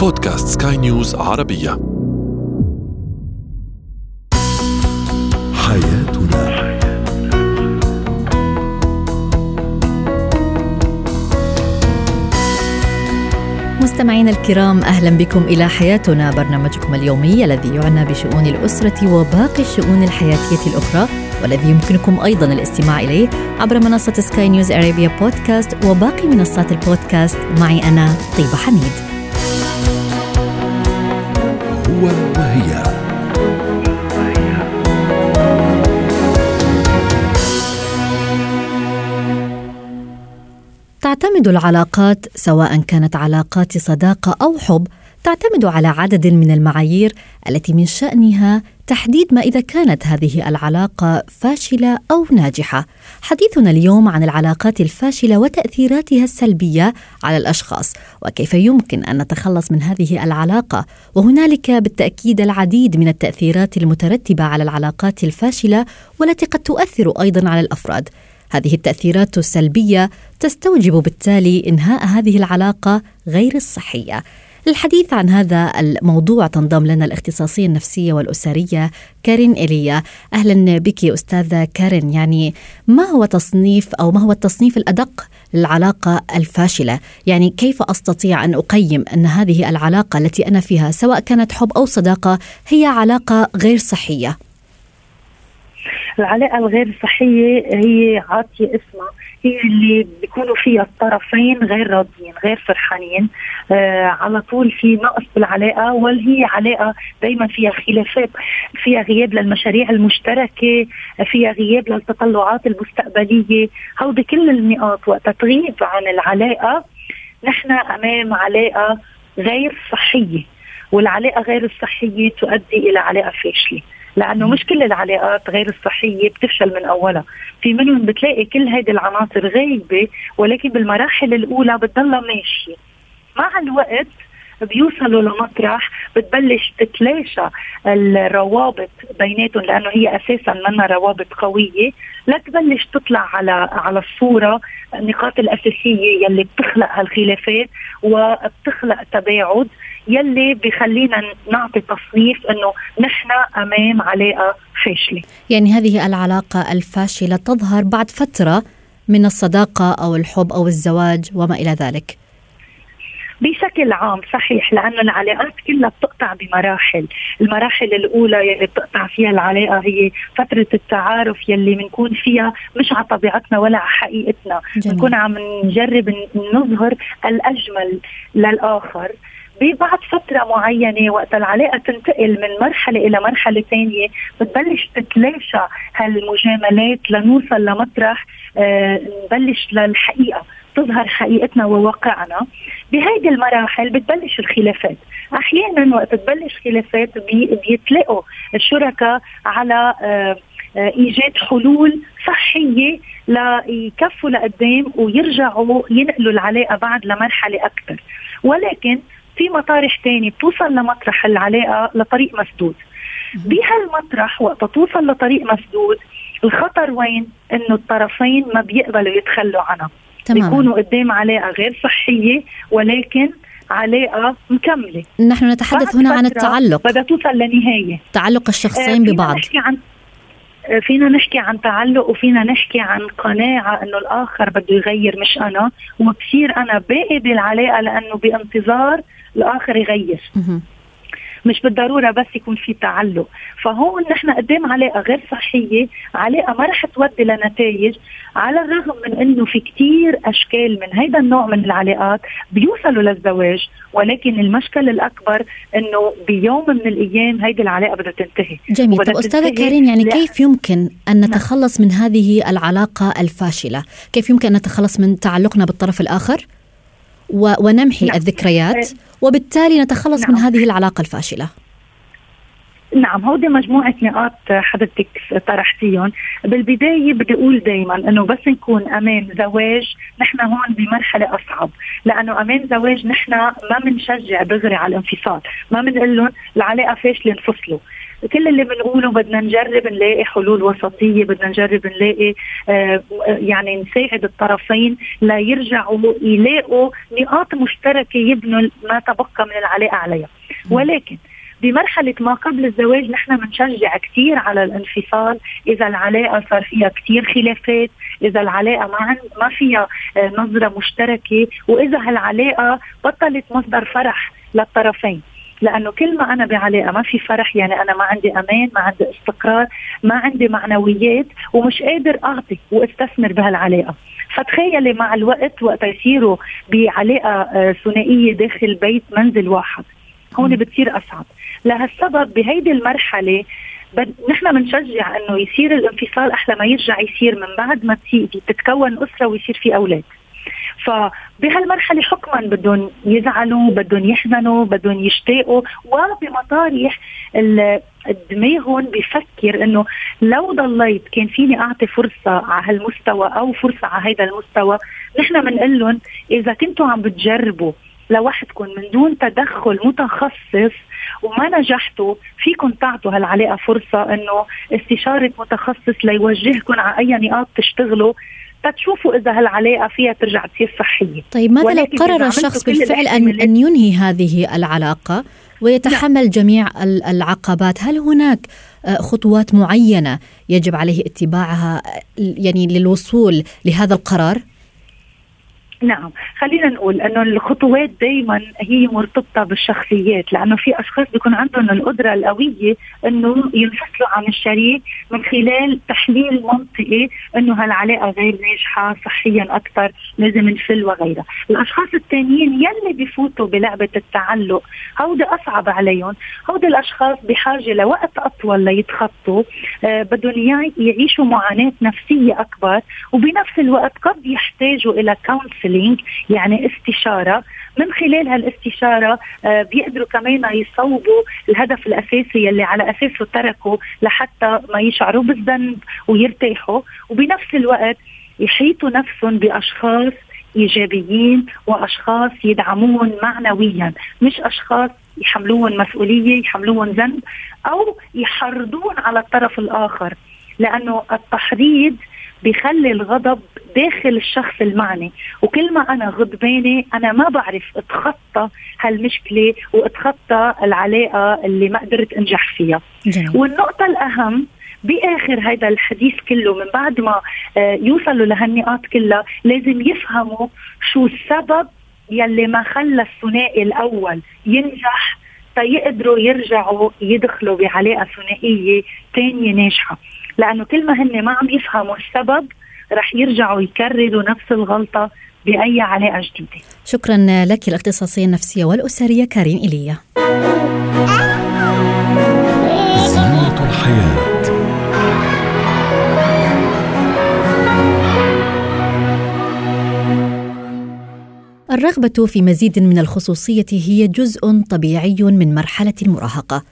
بودكاست سكاي نيوز عربية. حياتنا. مستمعينا الكرام أهلا بكم إلى حياتنا. برنامجكم اليومي الذي يعنى بشؤون الأسرة وباقي الشؤون الحياتية الأخرى والذي يمكنكم أيضا الاستماع إليه عبر منصة Sky News Arabia Podcast وباقي منصات البودكاست. معي أنا طيبة حميد. هو وهي. تعتمد العلاقات سواء كانت علاقات صداقة أو حب تعتمد على عدد من المعايير التي من شأنها تحديد ما إذا كانت هذه العلاقة فاشلة أو ناجحة. حديثنا اليوم عن العلاقات الفاشلة وتأثيراتها السلبية على الأشخاص وكيف يمكن أن نتخلص من هذه العلاقة وهنالك بالتأكيد العديد من التأثيرات المترتبة على العلاقات الفاشلة والتي قد تؤثر أيضا على الأفراد. هذه التأثيرات السلبية تستوجب بالتالي إنهاء هذه العلاقة غير الصحية. للحديث عن هذا الموضوع تنضم لنا الاختصاصية النفسية والأسرية كارين إيليا أهلا بك أستاذة كارين. يعني ما هو تصنيف أو ما هو التصنيف الأدق للعلاقة الفاشلة؟ يعني كيف أستطيع أن أقيم أن هذه العلاقة التي أنا فيها سواء كانت حب أو صداقة هي علاقة غير صحية؟ العلاقة الغير صحية هي عاطية اسمها هي اللي بيكونوا فيها الطرفين غير راضيين غير فرحانين. آه على طول في نقص بالعلاقة وهي علاقة دائما فيها خلافات فيها غياب للمشاريع المشتركة فيها غياب للتطلعات المستقبلية. هودي كل النقاط وقت تغيب عن العلاقة نحن أمام علاقة غير صحية. والعلاقة غير الصحيه تؤدي إلى علاقة فاشلة. لأنه مش كل العلاقات غير الصحية بتفشل من أولها. في منهم بتلاقي كل هيدي العناصر غايبة ولكن بالمراحل الأولى بتضلها ماشية. مع الوقت بيوصلوا لمطرح بتبلش تتلاشى الروابط بيناتهم لأنه هي أساسا منها روابط قوية. لتبلش تطلع على على الصورة النقاط الأساسية يلي بتخلق هالخلافات وبتخلق تباعد. يلي بخلينا نعطي تصنيف إنه نحن أمام علاقة فاشلة. يعني هذه العلاقة الفاشلة تظهر بعد فترة من الصداقة أو الحب أو الزواج وما إلى ذلك. بشكل عام صحيح لأنه العلاقات كلها بتقطع بمراحل، المراحل الأولى يلي بتقطع فيها العلاقة هي فترة التعارف يلي بنكون فيها مش على طبيعتنا ولا على حقيقتنا، بنكون عم نجرب نظهر الأجمل للآخر. ببعد فترة معينة وقت العلاقة تنتقل من مرحلة إلى مرحلة ثانية بتبلش تتلاشى هالمجاملات لنوصل لمطرح آه نبلش للحقيقة تظهر حقيقتنا وواقعنا. بهيدي المراحل بتبلش الخلافات. أحيانا وقت تبلش خلافات بي بيتلاقوا الشركاء على آه آه إيجاد حلول صحية ليكفوا لقدام ويرجعوا ينقلوا العلاقة بعد لمرحلة أكثر ولكن في مطارح تاني بتوصل لمطرح العلاقه لطريق مسدود. بهالمطرح وقت توصل لطريق مسدود الخطر وين؟ إنه الطرفين ما بيقبلوا يتخلوا عنها تماما بيكونوا قدام علاقه غير صحية ولكن علاقه مكملة. نحن نتحدث هنا عن التعلق. بدها توصل لنهاية. تعلق الشخصين فينا ببعض. نحكي عن فينا نحكي عن تعلق وفينا نحكي عن قناعة إنه الآخر بده يغير مش أنا. وبصير أنا باقي بالعلاقة لأنه بانتظار الآخر يغير. مش بالضرورة بس يكون في تعلق. فهون نحن قدام علاقه غير صحية علاقه ما رح تودي لنتائج على الرغم من إنه في كتير أشكال من هيدا النوع من العلاقات بيوصلوا للزواج ولكن المشكل الأكبر إنه بيوم من الأيام هيدي العلاقة بدها تنتهي. جميل. طب أستاذة تنتهي كارين يعني لا- كيف يمكن أن نتخلص من هذه العلاقة الفاشلة؟ كيف يمكن أن نتخلص من تعلقنا بالطرف الآخر؟ و... ونمحي نعم. الذكريات وبالتالي نتخلص من نعم. هذه العلاقة الفاشلة. نعم هودي مجموعة نقاط حضرتك طرحتيهم. بالبداية بدي أقول دايما أنه بس نكون أمام زواج نحن هون بمرحلة أصعب. لأنه أمام زواج نحن ما بنشجع دغري على الانفصال. ما بنقول لهم العلاقة فاشلة انفصلوا. كل اللي بنقوله بدنا نجرب نلاقي حلول وسطية بدنا نجرب نلاقي آه يعني نساعد الطرفين ليرجعوا يلاقوا نقاط مشتركة يبنوا ما تبقى من العلاقة عليها. ولكن بمرحلة ما قبل الزواج نحن بنشجع كثير على الانفصال إذا العلاقة صار فيها كثير خلافات إذا العلاقة ما ما فيها آه، نظرة مشتركة وإذا هالعلاقة بطلت مصدر فرح للطرفين. لأنه كل ما أنا بعلاقه ما في فرح يعني أنا ما عندي أمان ما عندي استقرار ما عندي معنويات ومش قادر أعطي وأستثمر بهالعلاقة. فتخيلي مع الوقت وقت يصيروا بعلاقة آه، ثنائية داخل بيت منزل واحد. هون بتصير أصعب. لهالسبب بهيدي المرحلة. نحن بنشجع إنه يصير الانفصال أحلى ما يرجع يصير من بعد ما تتكون أسرة ويصير في أولاد. فبهالمرحلة حكما بدهم يزعلوا بدهم يحزنوا بدهم يشتاقوا وبمطارح دماغهم بفكر إنه لو ضليت كان فيني أعطي فرصة على هالمستوى أو فرصة على هذا المستوى نحن بنقول لهم إذا كنتوا عم بتجربوا لوحدكم من دون تدخل متخصص وما نجحتوا فيكم تعطوا هالعلاقة فرصة إنه استشارة متخصص ليوجهكم على أي نقاط تشتغلوا. تشوفوا إذا هالعلاقة فيها ترجع تصير صحية طيب ماذا لو قرر الشخص بالفعل ان أن ينهي هذه العلاقة ويتحمل لا. جميع العقبات هل هناك آه، خطوات معينة يجب عليه اتباعها يعني للوصول لهذا القرار نعم. خلينا نقول إنه الخطوات دائما هي مرتبطة بالشخصيات لأنه في أشخاص بيكون عندهم القدرة القوية إنه ينفصلوا عن الشريك من خلال تحليل منطقي إنه هالعلاقة غير ناجحة صحيا أكثر لازم نفل وغيرها. الأشخاص الثانيين يلي بفوتوا بلعبة التعلق هودي أصعب عليهم. هودي الأشخاص بحاجة لوقت أطول ليتخطوا. آه بدهم يعيشوا معاناة نفسية أكبر وبنفس الوقت قد يحتاجوا إلى counsel counseling يعني استشارة. من خلال هالاستشارة آه، بيقدروا كمان يصوبوا الهدف الأساسي اللي على أساسه تركوا لحتى ما يشعروا بالذنب ويرتاحوا. وبنفس الوقت يحيطوا نفسهم بأشخاص إيجابيين وأشخاص يدعموهم معنويا. مش أشخاص يحملوهم مسؤولية يحملوهم ذنب أو يحرضون على الطرف الآخر. لأنه التحريض بخلي الغضب داخل الشخص المعني. وكل ما أنا غضبانه أنا ما بعرف أتخطى هالمشكلة وأتخطى العلاقة اللي ما قدرت أنجح فيها. جميل. والنقطة الأهم بآخر هذا الحديث كله من بعد ما آه، يوصلوا لهالنقاط كلها لازم يفهموا شو السبب يلي ما خلى الثنائي الأول ينجح تيقدروا يرجعوا يدخلوا بعلاقة ثنائية ثانية ناجحة. لأنه كل ما هن ما عم يفهموا السبب رح يرجعوا يكرروا نفس الغلطة بأي علاقة جديدة. شكرا لك الأختصاصية النفسية والأسرية كارين إيليا. زينة الحياة الرغبة في مزيد من الخصوصية هي جزء طبيعي من مرحلة المراهقة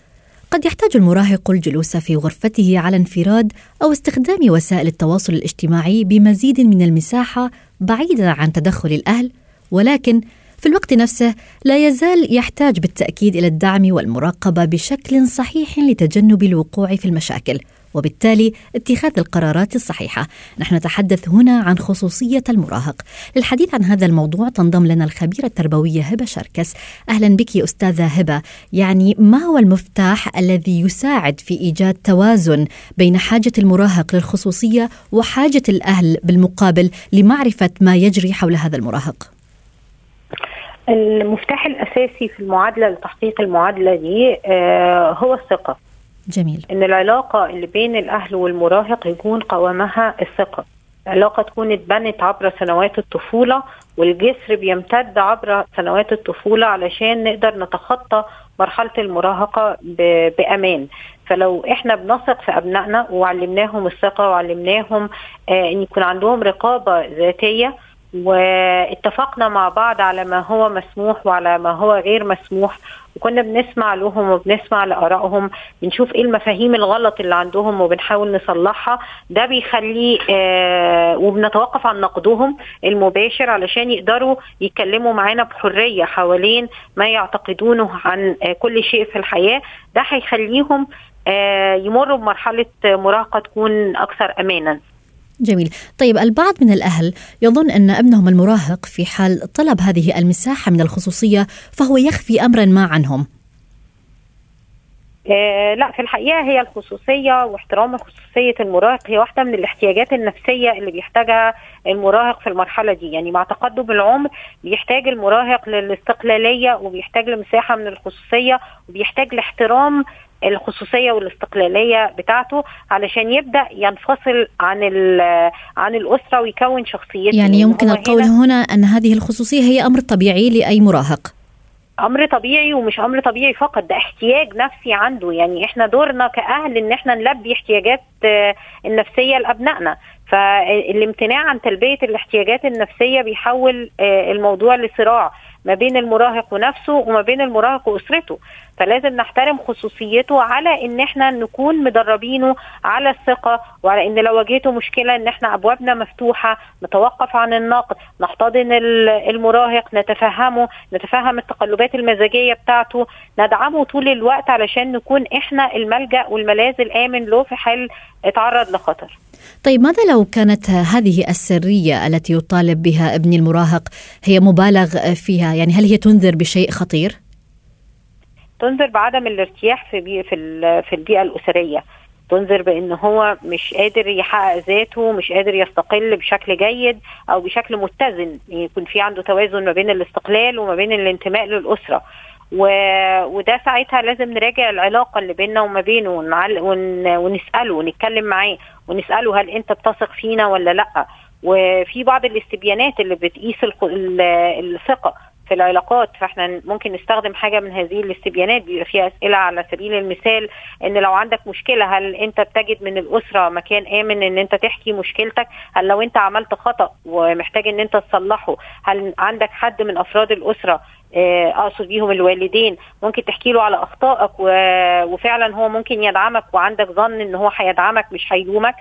قد يحتاج المراهق الجلوس في غرفته على انفراد أو استخدام وسائل التواصل الاجتماعي بمزيد من المساحة بعيدا عن تدخل الأهل ولكن في الوقت نفسه لا يزال يحتاج بالتأكيد إلى الدعم والمراقبة بشكل صحيح لتجنب الوقوع في المشاكل. وبالتالي اتخاذ القرارات الصحيحة. نحن نتحدث هنا عن خصوصية المراهق. للحديث عن هذا الموضوع تنضم لنا الخبيرة التربوية هبة شركس. أهلا بك أستاذة هبة. يعني ما هو المفتاح الذي يساعد في إيجاد توازن بين حاجة المراهق للخصوصية وحاجة الأهل بالمقابل لمعرفة ما يجري حول هذا المراهق؟ المفتاح الأساسي في المعادلة لتحقيق المعادلة دي آه، هو الثقة. جميل. إن العلاقة اللي بين الأهل والمراهق يكون قوامها الثقة. العلاقة تكون اتبنت عبر سنوات الطفولة والجسر بيمتد عبر سنوات الطفولة علشان نقدر نتخطى مرحلة المراهقة بأمان. فلو إحنا بنثق في أبنائنا وعلمناهم الثقة وعلمناهم آه إن يكون عندهم رقابة ذاتية واتفقنا مع بعض على ما هو مسموح وعلى ما هو غير مسموح وكنا بنسمع لهم وبنسمع لآرائهم بنشوف إيه المفاهيم الغلط اللي عندهم وبنحاول نصلحها. ده بيخلي آه وبنتوقف عن نقدهم المباشر علشان يقدروا يتكلموا معانا بحرية حوالين ما يعتقدونه عن آه كل شيء في الحياة. ده هيخليهم آه، يمروا بمرحلة مراهقة تكون أكثر امانا. جميل. طيب البعض من الأهل يظن أن ابنهم المراهق في حال طلب هذه المساحة من الخصوصية فهو يخفي أمرا ما عنهم. آه لا في الحقيقة هي الخصوصية واحترام خصوصيه المراهق هي واحدة من الاحتياجات النفسية اللي بيحتاجها المراهق في المرحلة دي. يعني مع تقدم العمر بيحتاج المراهق للاستقلالية وبيحتاج لمساحة من الخصوصية وبيحتاج لاحترام الخصوصية والاستقلالية بتاعته علشان يبدأ ينفصل عن عن الأسرة ويكون شخصيته يعني يمكن القول هنا أن هذه الخصوصية هي أمر طبيعي لأي مراهق. أمر طبيعي ومش أمر طبيعي فقط ده احتياج نفسي عنده. يعني إحنا دورنا كأهل إن إحنا نلبي احتياجات النفسية لأبنائنا. فالامتناع عن تلبية الاحتياجات النفسية بيحول الموضوع لصراع ما بين المراهق ونفسه وما بين المراهق وأسرته. فلازم نحترم خصوصيته على إن إحنا نكون مدربينه على الثقة وعلى إن لو واجهته مشكلة إن إحنا أبوابنا مفتوحة نتوقف عن النقد نحتضن المراهق نتفهمه نتفهم التقلبات المزاجية بتاعته ندعمه طول الوقت علشان نكون إحنا الملجأ والملاذ الآمن له في حال اتعرض لخطر. طيب ماذا لو كانت هذه السرية التي يطالب بها ابني المراهق هي مبالغ فيها؟ يعني هل هي تنذر بشيء خطير؟ تنذر بعدم الارتياح في بي في في البيئة الأسرية. تنذر بإن هو مش قادر يحقق ذاته مش قادر يستقل بشكل جيد أو بشكل متزن. يكون في عنده توازن ما بين الاستقلال وما بين الانتماء للأسرة. و... وده ساعتها لازم نراجع العلاقة اللي بيننا وما بينه ونعل... ون... ونسأله ونتكلم معاه ونسأله هل أنت بتثق فينا ولا لأ. وفي بعض الاستبيانات اللي بتقيس الثقة. في العلاقات فاحنا ممكن نستخدم حاجة من هذه الاستبيانات بيبقى فيها أسئلة على سبيل المثال إن لو عندك مشكلة هل أنت بتجد من الأسرة مكان آمن إن أنت تحكي مشكلتك؟ هل لو أنت عملت خطأ ومحتاج إن أنت تصلحه هل عندك حد من أفراد الأسرة أقصد بيهم الوالدين. ممكن تحكي له على أخطائك وفعلا هو ممكن يدعمك وعندك ظن إن هو هيدعمك مش هيلومك.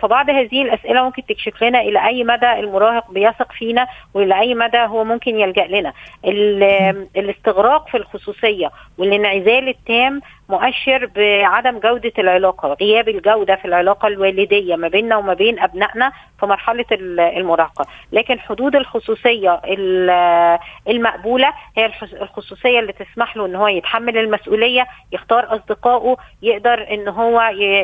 فبعض هذه الأسئلة ممكن تكشف لنا إلى أي مدى المراهق بيثق فينا وإلى أي مدى هو ممكن يلجأ لنا. الاستغراق في الخصوصية والانعزال التام مؤشر بعدم جودة العلاقة غياب الجودة في العلاقة الوالدية ما بيننا وما بين أبنائنا في مرحلة المراهقة. لكن حدود الخصوصية المقبولة هي الخصوصية اللي تسمح له إن هو يتحمل المسؤولية يختار أصدقائه يقدر إن هو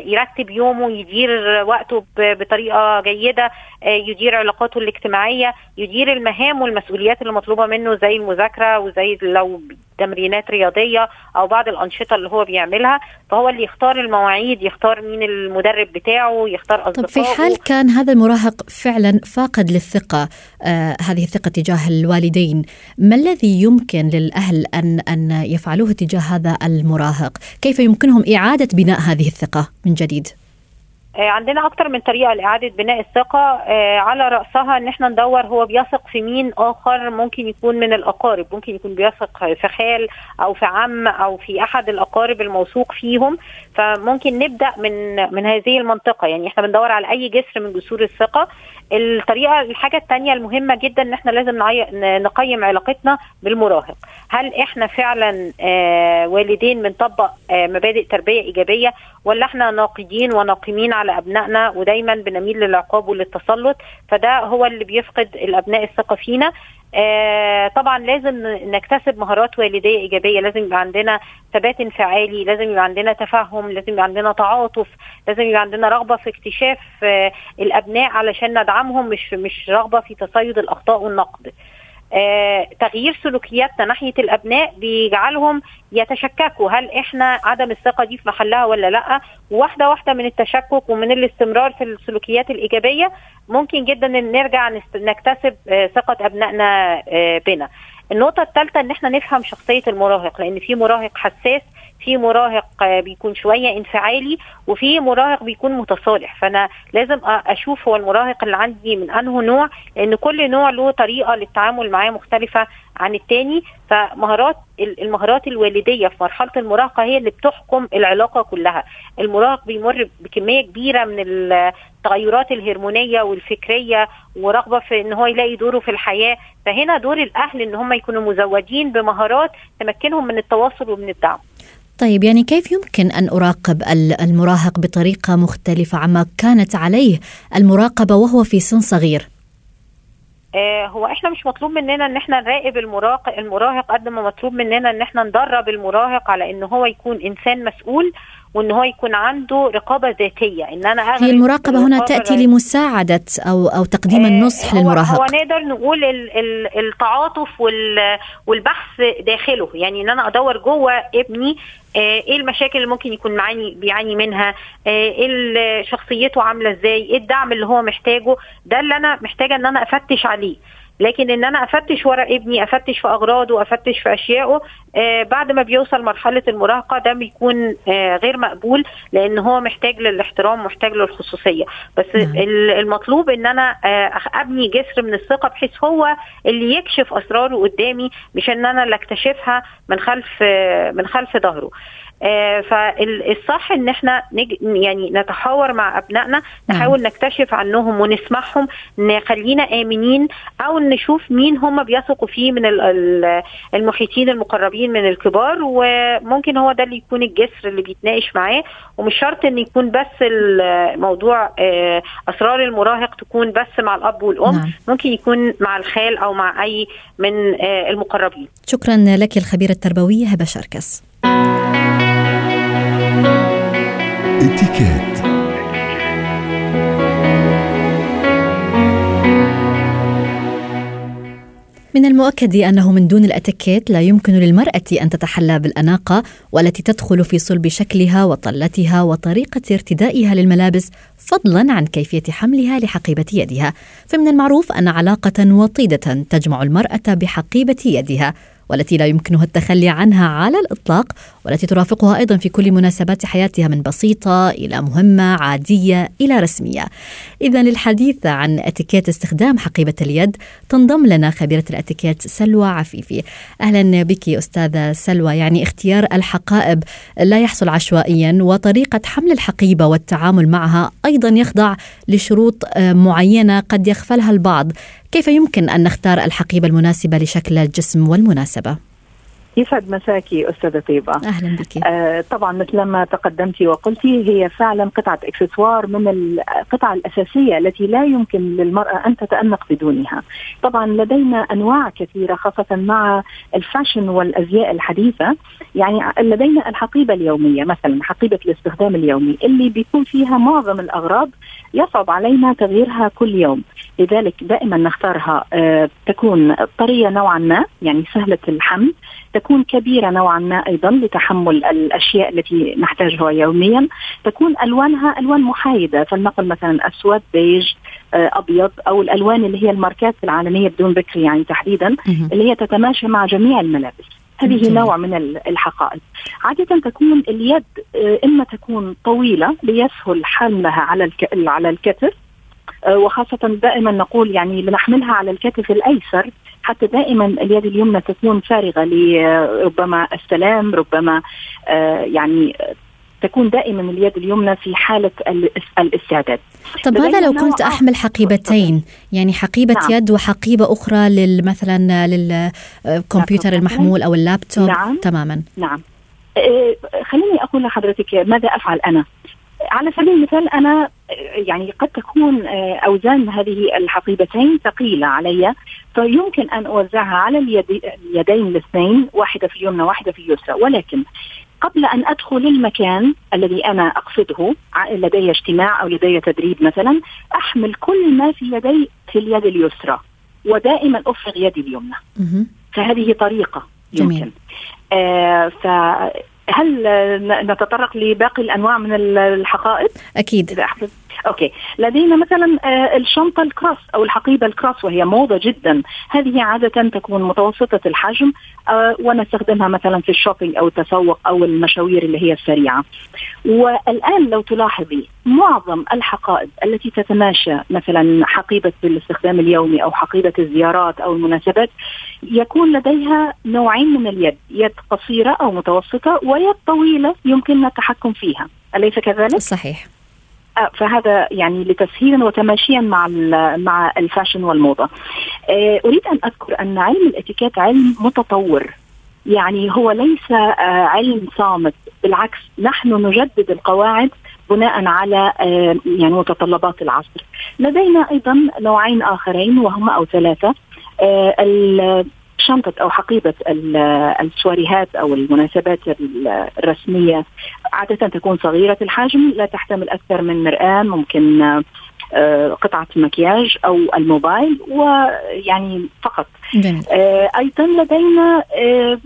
يرتب يومه يدير وقته بطريقة جيدة يدير علاقاته الاجتماعية يدير المهام والمسؤوليات اللي مطلوبة منه زي المذاكرة وزي لو تمرينات رياضية أو بعض الأنشطة اللي هو بيعملها فهو اللي يختار المواعيد يختار مين المدرب بتاعه يختار اصدقائه طب في حال كان هذا المراهق فعلا فاقد للثقة آه هذه الثقة تجاه الوالدين ما الذي يمكن للأهل أن أن يفعلوه تجاه هذا المراهق؟ كيف يمكنهم إعادة بناء هذه الثقة من جديد؟ عندنا أكتر من طريقة لإعادة بناء الثقة. على رأسها إن إحنا ندور هو بيثق في مين آخر ممكن يكون من الأقارب. ممكن يكون بيثق في خال أو في عم أو في أحد الأقارب الموثوق فيهم. فممكن نبدأ من من هذه المنطقة. يعني إحنا بندور على أي جسر من جسور الثقة. الطريقة الحاجة الثانية المهمة جدا إن إحنا لازم نقيم علاقتنا بالمراهق. هل إحنا فعلا آه والدين بنطبق آه مبادئ تربية إيجابية ولا إحنا ناقدين وناقمين على أبنائنا ودايما بنميل للعقاب وللتسلط فده هو اللي بيفقد الأبناء الثقة فينا. آه طبعا لازم نكتسب مهارات والدية إيجابية. لازم يبقى عندنا ثبات انفعالي لازم يبقى عندنا تفهم لازم يبقى عندنا تعاطف لازم يبقى عندنا رغبة في اكتشاف آه الأبناء علشان ندعمهم مش مش رغبة في تصيد الأخطاء والنقد. تغيير سلوكياتنا ناحية الأبناء بيجعلهم يتشككوا. هل إحنا عدم الثقة دي في محلها ولا لأ؟ واحدة واحدة من التشكك ومن الاستمرار في السلوكيات الإيجابية. ممكن جدا إن نرجع نكتسب آه ثقة أبنائنا آه بنا. النقطة الثالثة إن إحنا نفهم شخصية المراهق لأن في مراهق حساس في مراهق بيكون شوية انفعالي وفي مراهق بيكون متصالح. فأنا لازم أشوف هو المراهق اللي عندي من انه نوع لأن كل نوع له طريقة للتعامل معاه مختلفة عن التاني. فمهارات المهارات الوالدية في مرحلة المراهقة هي اللي بتحكم العلاقة كلها. المراهق بيمر بكمية كبيرة من التغيرات الهرمونية والفكرية ورغبة في إن هو يلاقي دوره في الحياة. فهنا دور الأهل إن هم يكونوا مزودين بمهارات تمكنهم من التواصل ومن الدعم. طيب يعني كيف يمكن أن أراقب المراهق بطريقة مختلفة عما كانت عليه المراقبة وهو في سن صغير؟ آه هو إحنا مش مطلوب مننا إن إحنا نراقب المراهق المراهق قد ما مطلوب مننا إن إحنا ندرب المراهق على إن هو يكون إنسان مسؤول وإن هو يكون عنده رقابة ذاتية. إن أنا هي المراقبة هنا تأتي لمساعدة أو أو تقديم النصح هو للمراهق. هو نقدر نقول ال ال التعاطف وال والبحث داخله. يعني إن أنا أدور جوه ابني إيه المشاكل اللي ممكن يكون معاني بيعاني منها؟ إيه شخصيته عاملة إزاي؟ إيه الدعم اللي هو محتاجه؟ ده اللي أنا محتاجة إن أنا أفتش عليه. لكن إن أنا أفتش ورا ابني أفتش في أغراضه أفتش في اشيائه آه بعد ما بيوصل مرحلة المراهقة ده بيكون آه غير مقبول لأن هو محتاج للاحترام محتاج للخصوصية بس نعم. المطلوب إن أنا آه أبني جسر من الثقة بحيث هو اللي يكشف أسراره قدامي مش إن أنا اللي أكتشفها من خلف آه من خلف ظهره فالصح إن إحنا نج... يعني نتحاور مع أبنائنا نحاول نكتشف عنهم ونسمعهم نخلينا آمنين أو نشوف مين هم بيثقوا فيه من المحيطين المقربين من الكبار وممكن هو ده اللي يكون الجسر اللي بيتناقش معاه. ومش شرط إن يكون بس الموضوع آه أسرار المراهق تكون بس مع الأب والأم نعم. ممكن يكون مع الخال أو مع أي من آه المقربين. شكرا لك الخبيره التربويه هبة شركس. من المؤكد أنه من دون الأتيكيت لا يمكن للمرأة أن تتحلى بالأناقة والتي تدخل في صلب شكلها وطلتها وطريقة ارتدائها للملابس فضلا عن كيفية حملها لحقيبة يدها. فمن المعروف أن علاقة وطيدة تجمع المرأة بحقيبة يدها. والتي لا يمكنها التخلي عنها على الإطلاق والتي ترافقها أيضا في كل مناسبات حياتها من بسيطة إلى مهمة عادية إلى رسمية. اذا للحديث عن اتيكيت استخدام حقيبة اليد تنضم لنا خبيرة الاتيكيت سلوى عفيفي. أهلا بك أستاذة سلوى يعني اختيار الحقائب لا يحصل عشوائيا وطريقة حمل الحقيبة والتعامل معها أيضا يخضع لشروط معينة قد يغفلها البعض. كيف يمكن أن نختار الحقيبة المناسبة لشكل الجسم والمناسبة؟ يسعد مساكي أستاذة طيبة. أهلا بك. آه طبعا مثل ما تقدمتي وقلتي هي فعلا قطعة إكسسوار من القطع الأساسية التي لا يمكن للمرأة أن تتأنق بدونها. طبعا لدينا أنواع كثيرة خاصة مع الفاشن والأزياء الحديثة. يعني لدينا الحقيبة اليومية مثلا حقيبة الاستخدام اليومي اللي بيكون فيها معظم الأغراض يصعب علينا تغييرها كل يوم. لذلك دائما نختارها آه تكون طرية نوعا ما يعني سهلة الحمل تكون كبيرة نوعا ما أيضا لتحمل الأشياء التي نحتاجها يوميا. تكون ألوانها ألوان محايدة فلنقل مثلا أسود بيج آه أبيض أو الألوان اللي هي الماركات العالمية بدون ذكر يعني تحديدا اللي هي تتماشى مع جميع الملابس. هذه نوع من الحقائب. عادة تكون اليد إما تكون طويلة ليسهل حملها على على الكتف وخاصة دائما نقول يعني لنحملها على الكتف الأيسر حتى دائما اليد اليمنى تكون فارغة لربما السلام ربما يعني تكون دائما اليد اليمنى في حالة الاستعداد. طب هذا لو كنت أحمل حقيبتين؟ يعني حقيبة نعم. يد وحقيبة أخرى مثلا للكمبيوتر المحمول أو اللابتوب؟ نعم. تماما. نعم. خليني أقول لحضرتك ماذا أفعل أنا؟ على سبيل المثال أنا يعني قد تكون أوزان هذه الحقيبتين ثقيلة علي فيمكن أن أوزعها على اليد اليدين الاثنين واحدة في اليمنى واحدة في اليسرى. ولكن قبل أن أدخل المكان الذي أنا أقصده لدي اجتماع أو لدي تدريب مثلا أحمل كل ما في يدي في اليد اليسرى ودائما أفرغ يدي اليمنى. فهذه طريقة يمكن. جميل. آه هل نتطرق لباقي الأنواع من الحقائب؟ أكيد إذا احسن أوكي. لدينا مثلا الشنطة الكروس أو الحقيبة الكروس وهي موضة جدا. هذه عادة تكون متوسطة الحجم ونستخدمها مثلا في ال shopping أو التسوق أو المشاوير اللي هي السريعة. والآن لو تلاحظي معظم الحقائب التي تتماشى مثلا حقيبة بالاستخدام اليومي أو حقيبة الزيارات أو المناسبات يكون لديها نوعين من اليد يد قصيرة أو متوسطة ويد طويلة يمكننا التحكم فيها. أليس كذلك؟ صحيح. فهذا يعني لتسهيلا وتماشيا مع مع ال fashion والموضة. أريد أن أذكر أن علم الإتيكيت علم متطور. يعني هو ليس علم صامت. بالعكس نحن نجدد القواعد بناء على آه، يعني متطلبات العصر. لدينا أيضا نوعين آخرين وهما أو ثلاثة. آه، شنطة أو حقيبة السواريهات أو المناسبات الرسمية عادة تكون صغيرة. الحجم لا تحتمل أكثر من مرآة ممكن آه، قطعة مكياج أو الموبايل ويعني فقط. جميل. آه، أيضا لدينا آه،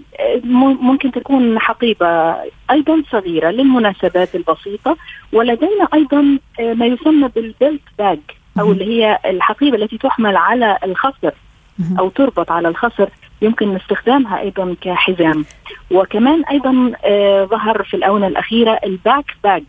ممكن تكون حقيبة أيضا صغيرة للمناسبات البسيطة ولدينا أيضا ما يسمى بال belt bag أو اللي هي الحقيبة التي تحمل على الخصر أو تربط على الخصر. يمكن استخدامها أيضا كحزام. وكمان أيضا ظهر في الآونة الأخيرة ال back bag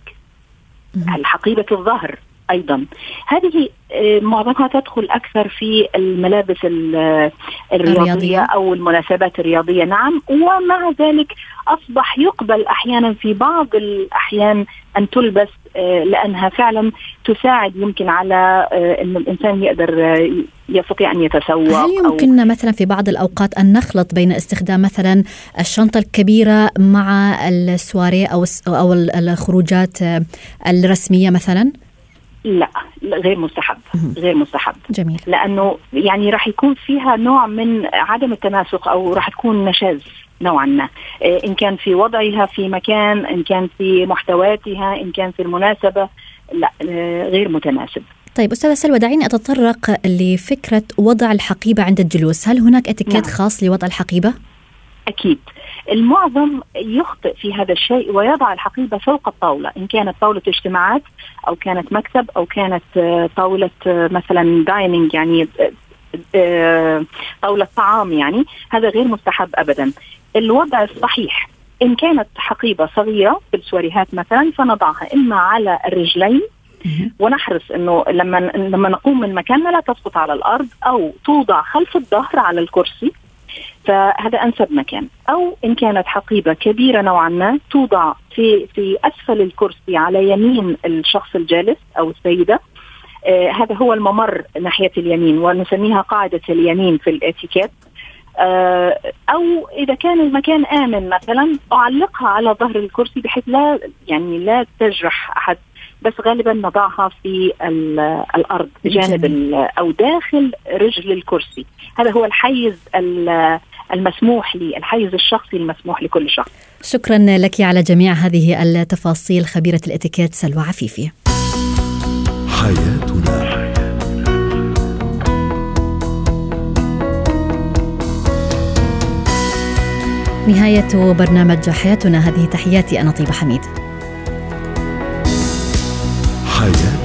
الحقيبة الظهر. أيضا هذه آه، معظمها تدخل أكثر في الملابس الرياضية, الرياضية. أو المناسبات الرياضية نعم ومع ذلك أصبح يقبل أحيانا في بعض الأحيان أن تلبس آه، لأنها فعلا تساعد يمكن على آه، إن الإنسان يقدر يستطيع أن يتسوق هل يمكننا أو مثلا في بعض الأوقات أن نخلط بين استخدام مثلا الشنطة الكبيرة مع السواري أو أو الخروجات الرسمية مثلا؟ لا غير مستحب غير مستحب. جميل. لأنه يعني راح يكون فيها نوع من عدم التناسق أو راح تكون نشاز نوعا ما. آه، إن كان في وضعها في مكان إن كان في محتوياتها إن كان في المناسبة لا آه، غير متناسب. طيب أستاذة سلوى دعيني أتطرق لفكرة وضع الحقيبة عند الجلوس. هل هناك اتيكيت نعم. خاص لوضع الحقيبة؟ أكيد. المعظم يخطئ في هذا الشيء ويضع الحقيبة فوق الطاولة إن كانت طاولة اجتماعات أو كانت مكتب أو كانت آه، طاولة آه، مثلا دايننج يعني آه، طاولة طعام يعني هذا غير مستحب ابدا. الوضع الصحيح إن كانت حقيبة صغيرة في السواريهات مثلا فنضعها إما على الرجلين ونحرص إنه لما لما نقوم من مكاننا لا تسقط على الأرض أو توضع خلف الظهر على الكرسي فهذا أنسب مكان. أو إن كانت حقيبة كبيرة نوعا ما توضع في في أسفل الكرسي على يمين الشخص الجالس أو السيدة آه هذا هو الممر ناحية اليمين ونسميها قاعدة اليمين في الاتيكيت. آه أو إذا كان المكان آمن مثلا أعلقها على ظهر الكرسي بحيث لا يعني لا تجرح أحد. بس غالبا نضعها في الأرض بجانب أو داخل رجل الكرسي. هذا هو الحيز المسموح لي الحيز الشخصي المسموح لكل شخص. شكرا لك على جميع هذه التفاصيل خبيرة الإتيكيت سلوى عفيفي. حياتنا. نهاية برنامج حياتنا هذه تحياتي أنا طيبة حميد. Yeah.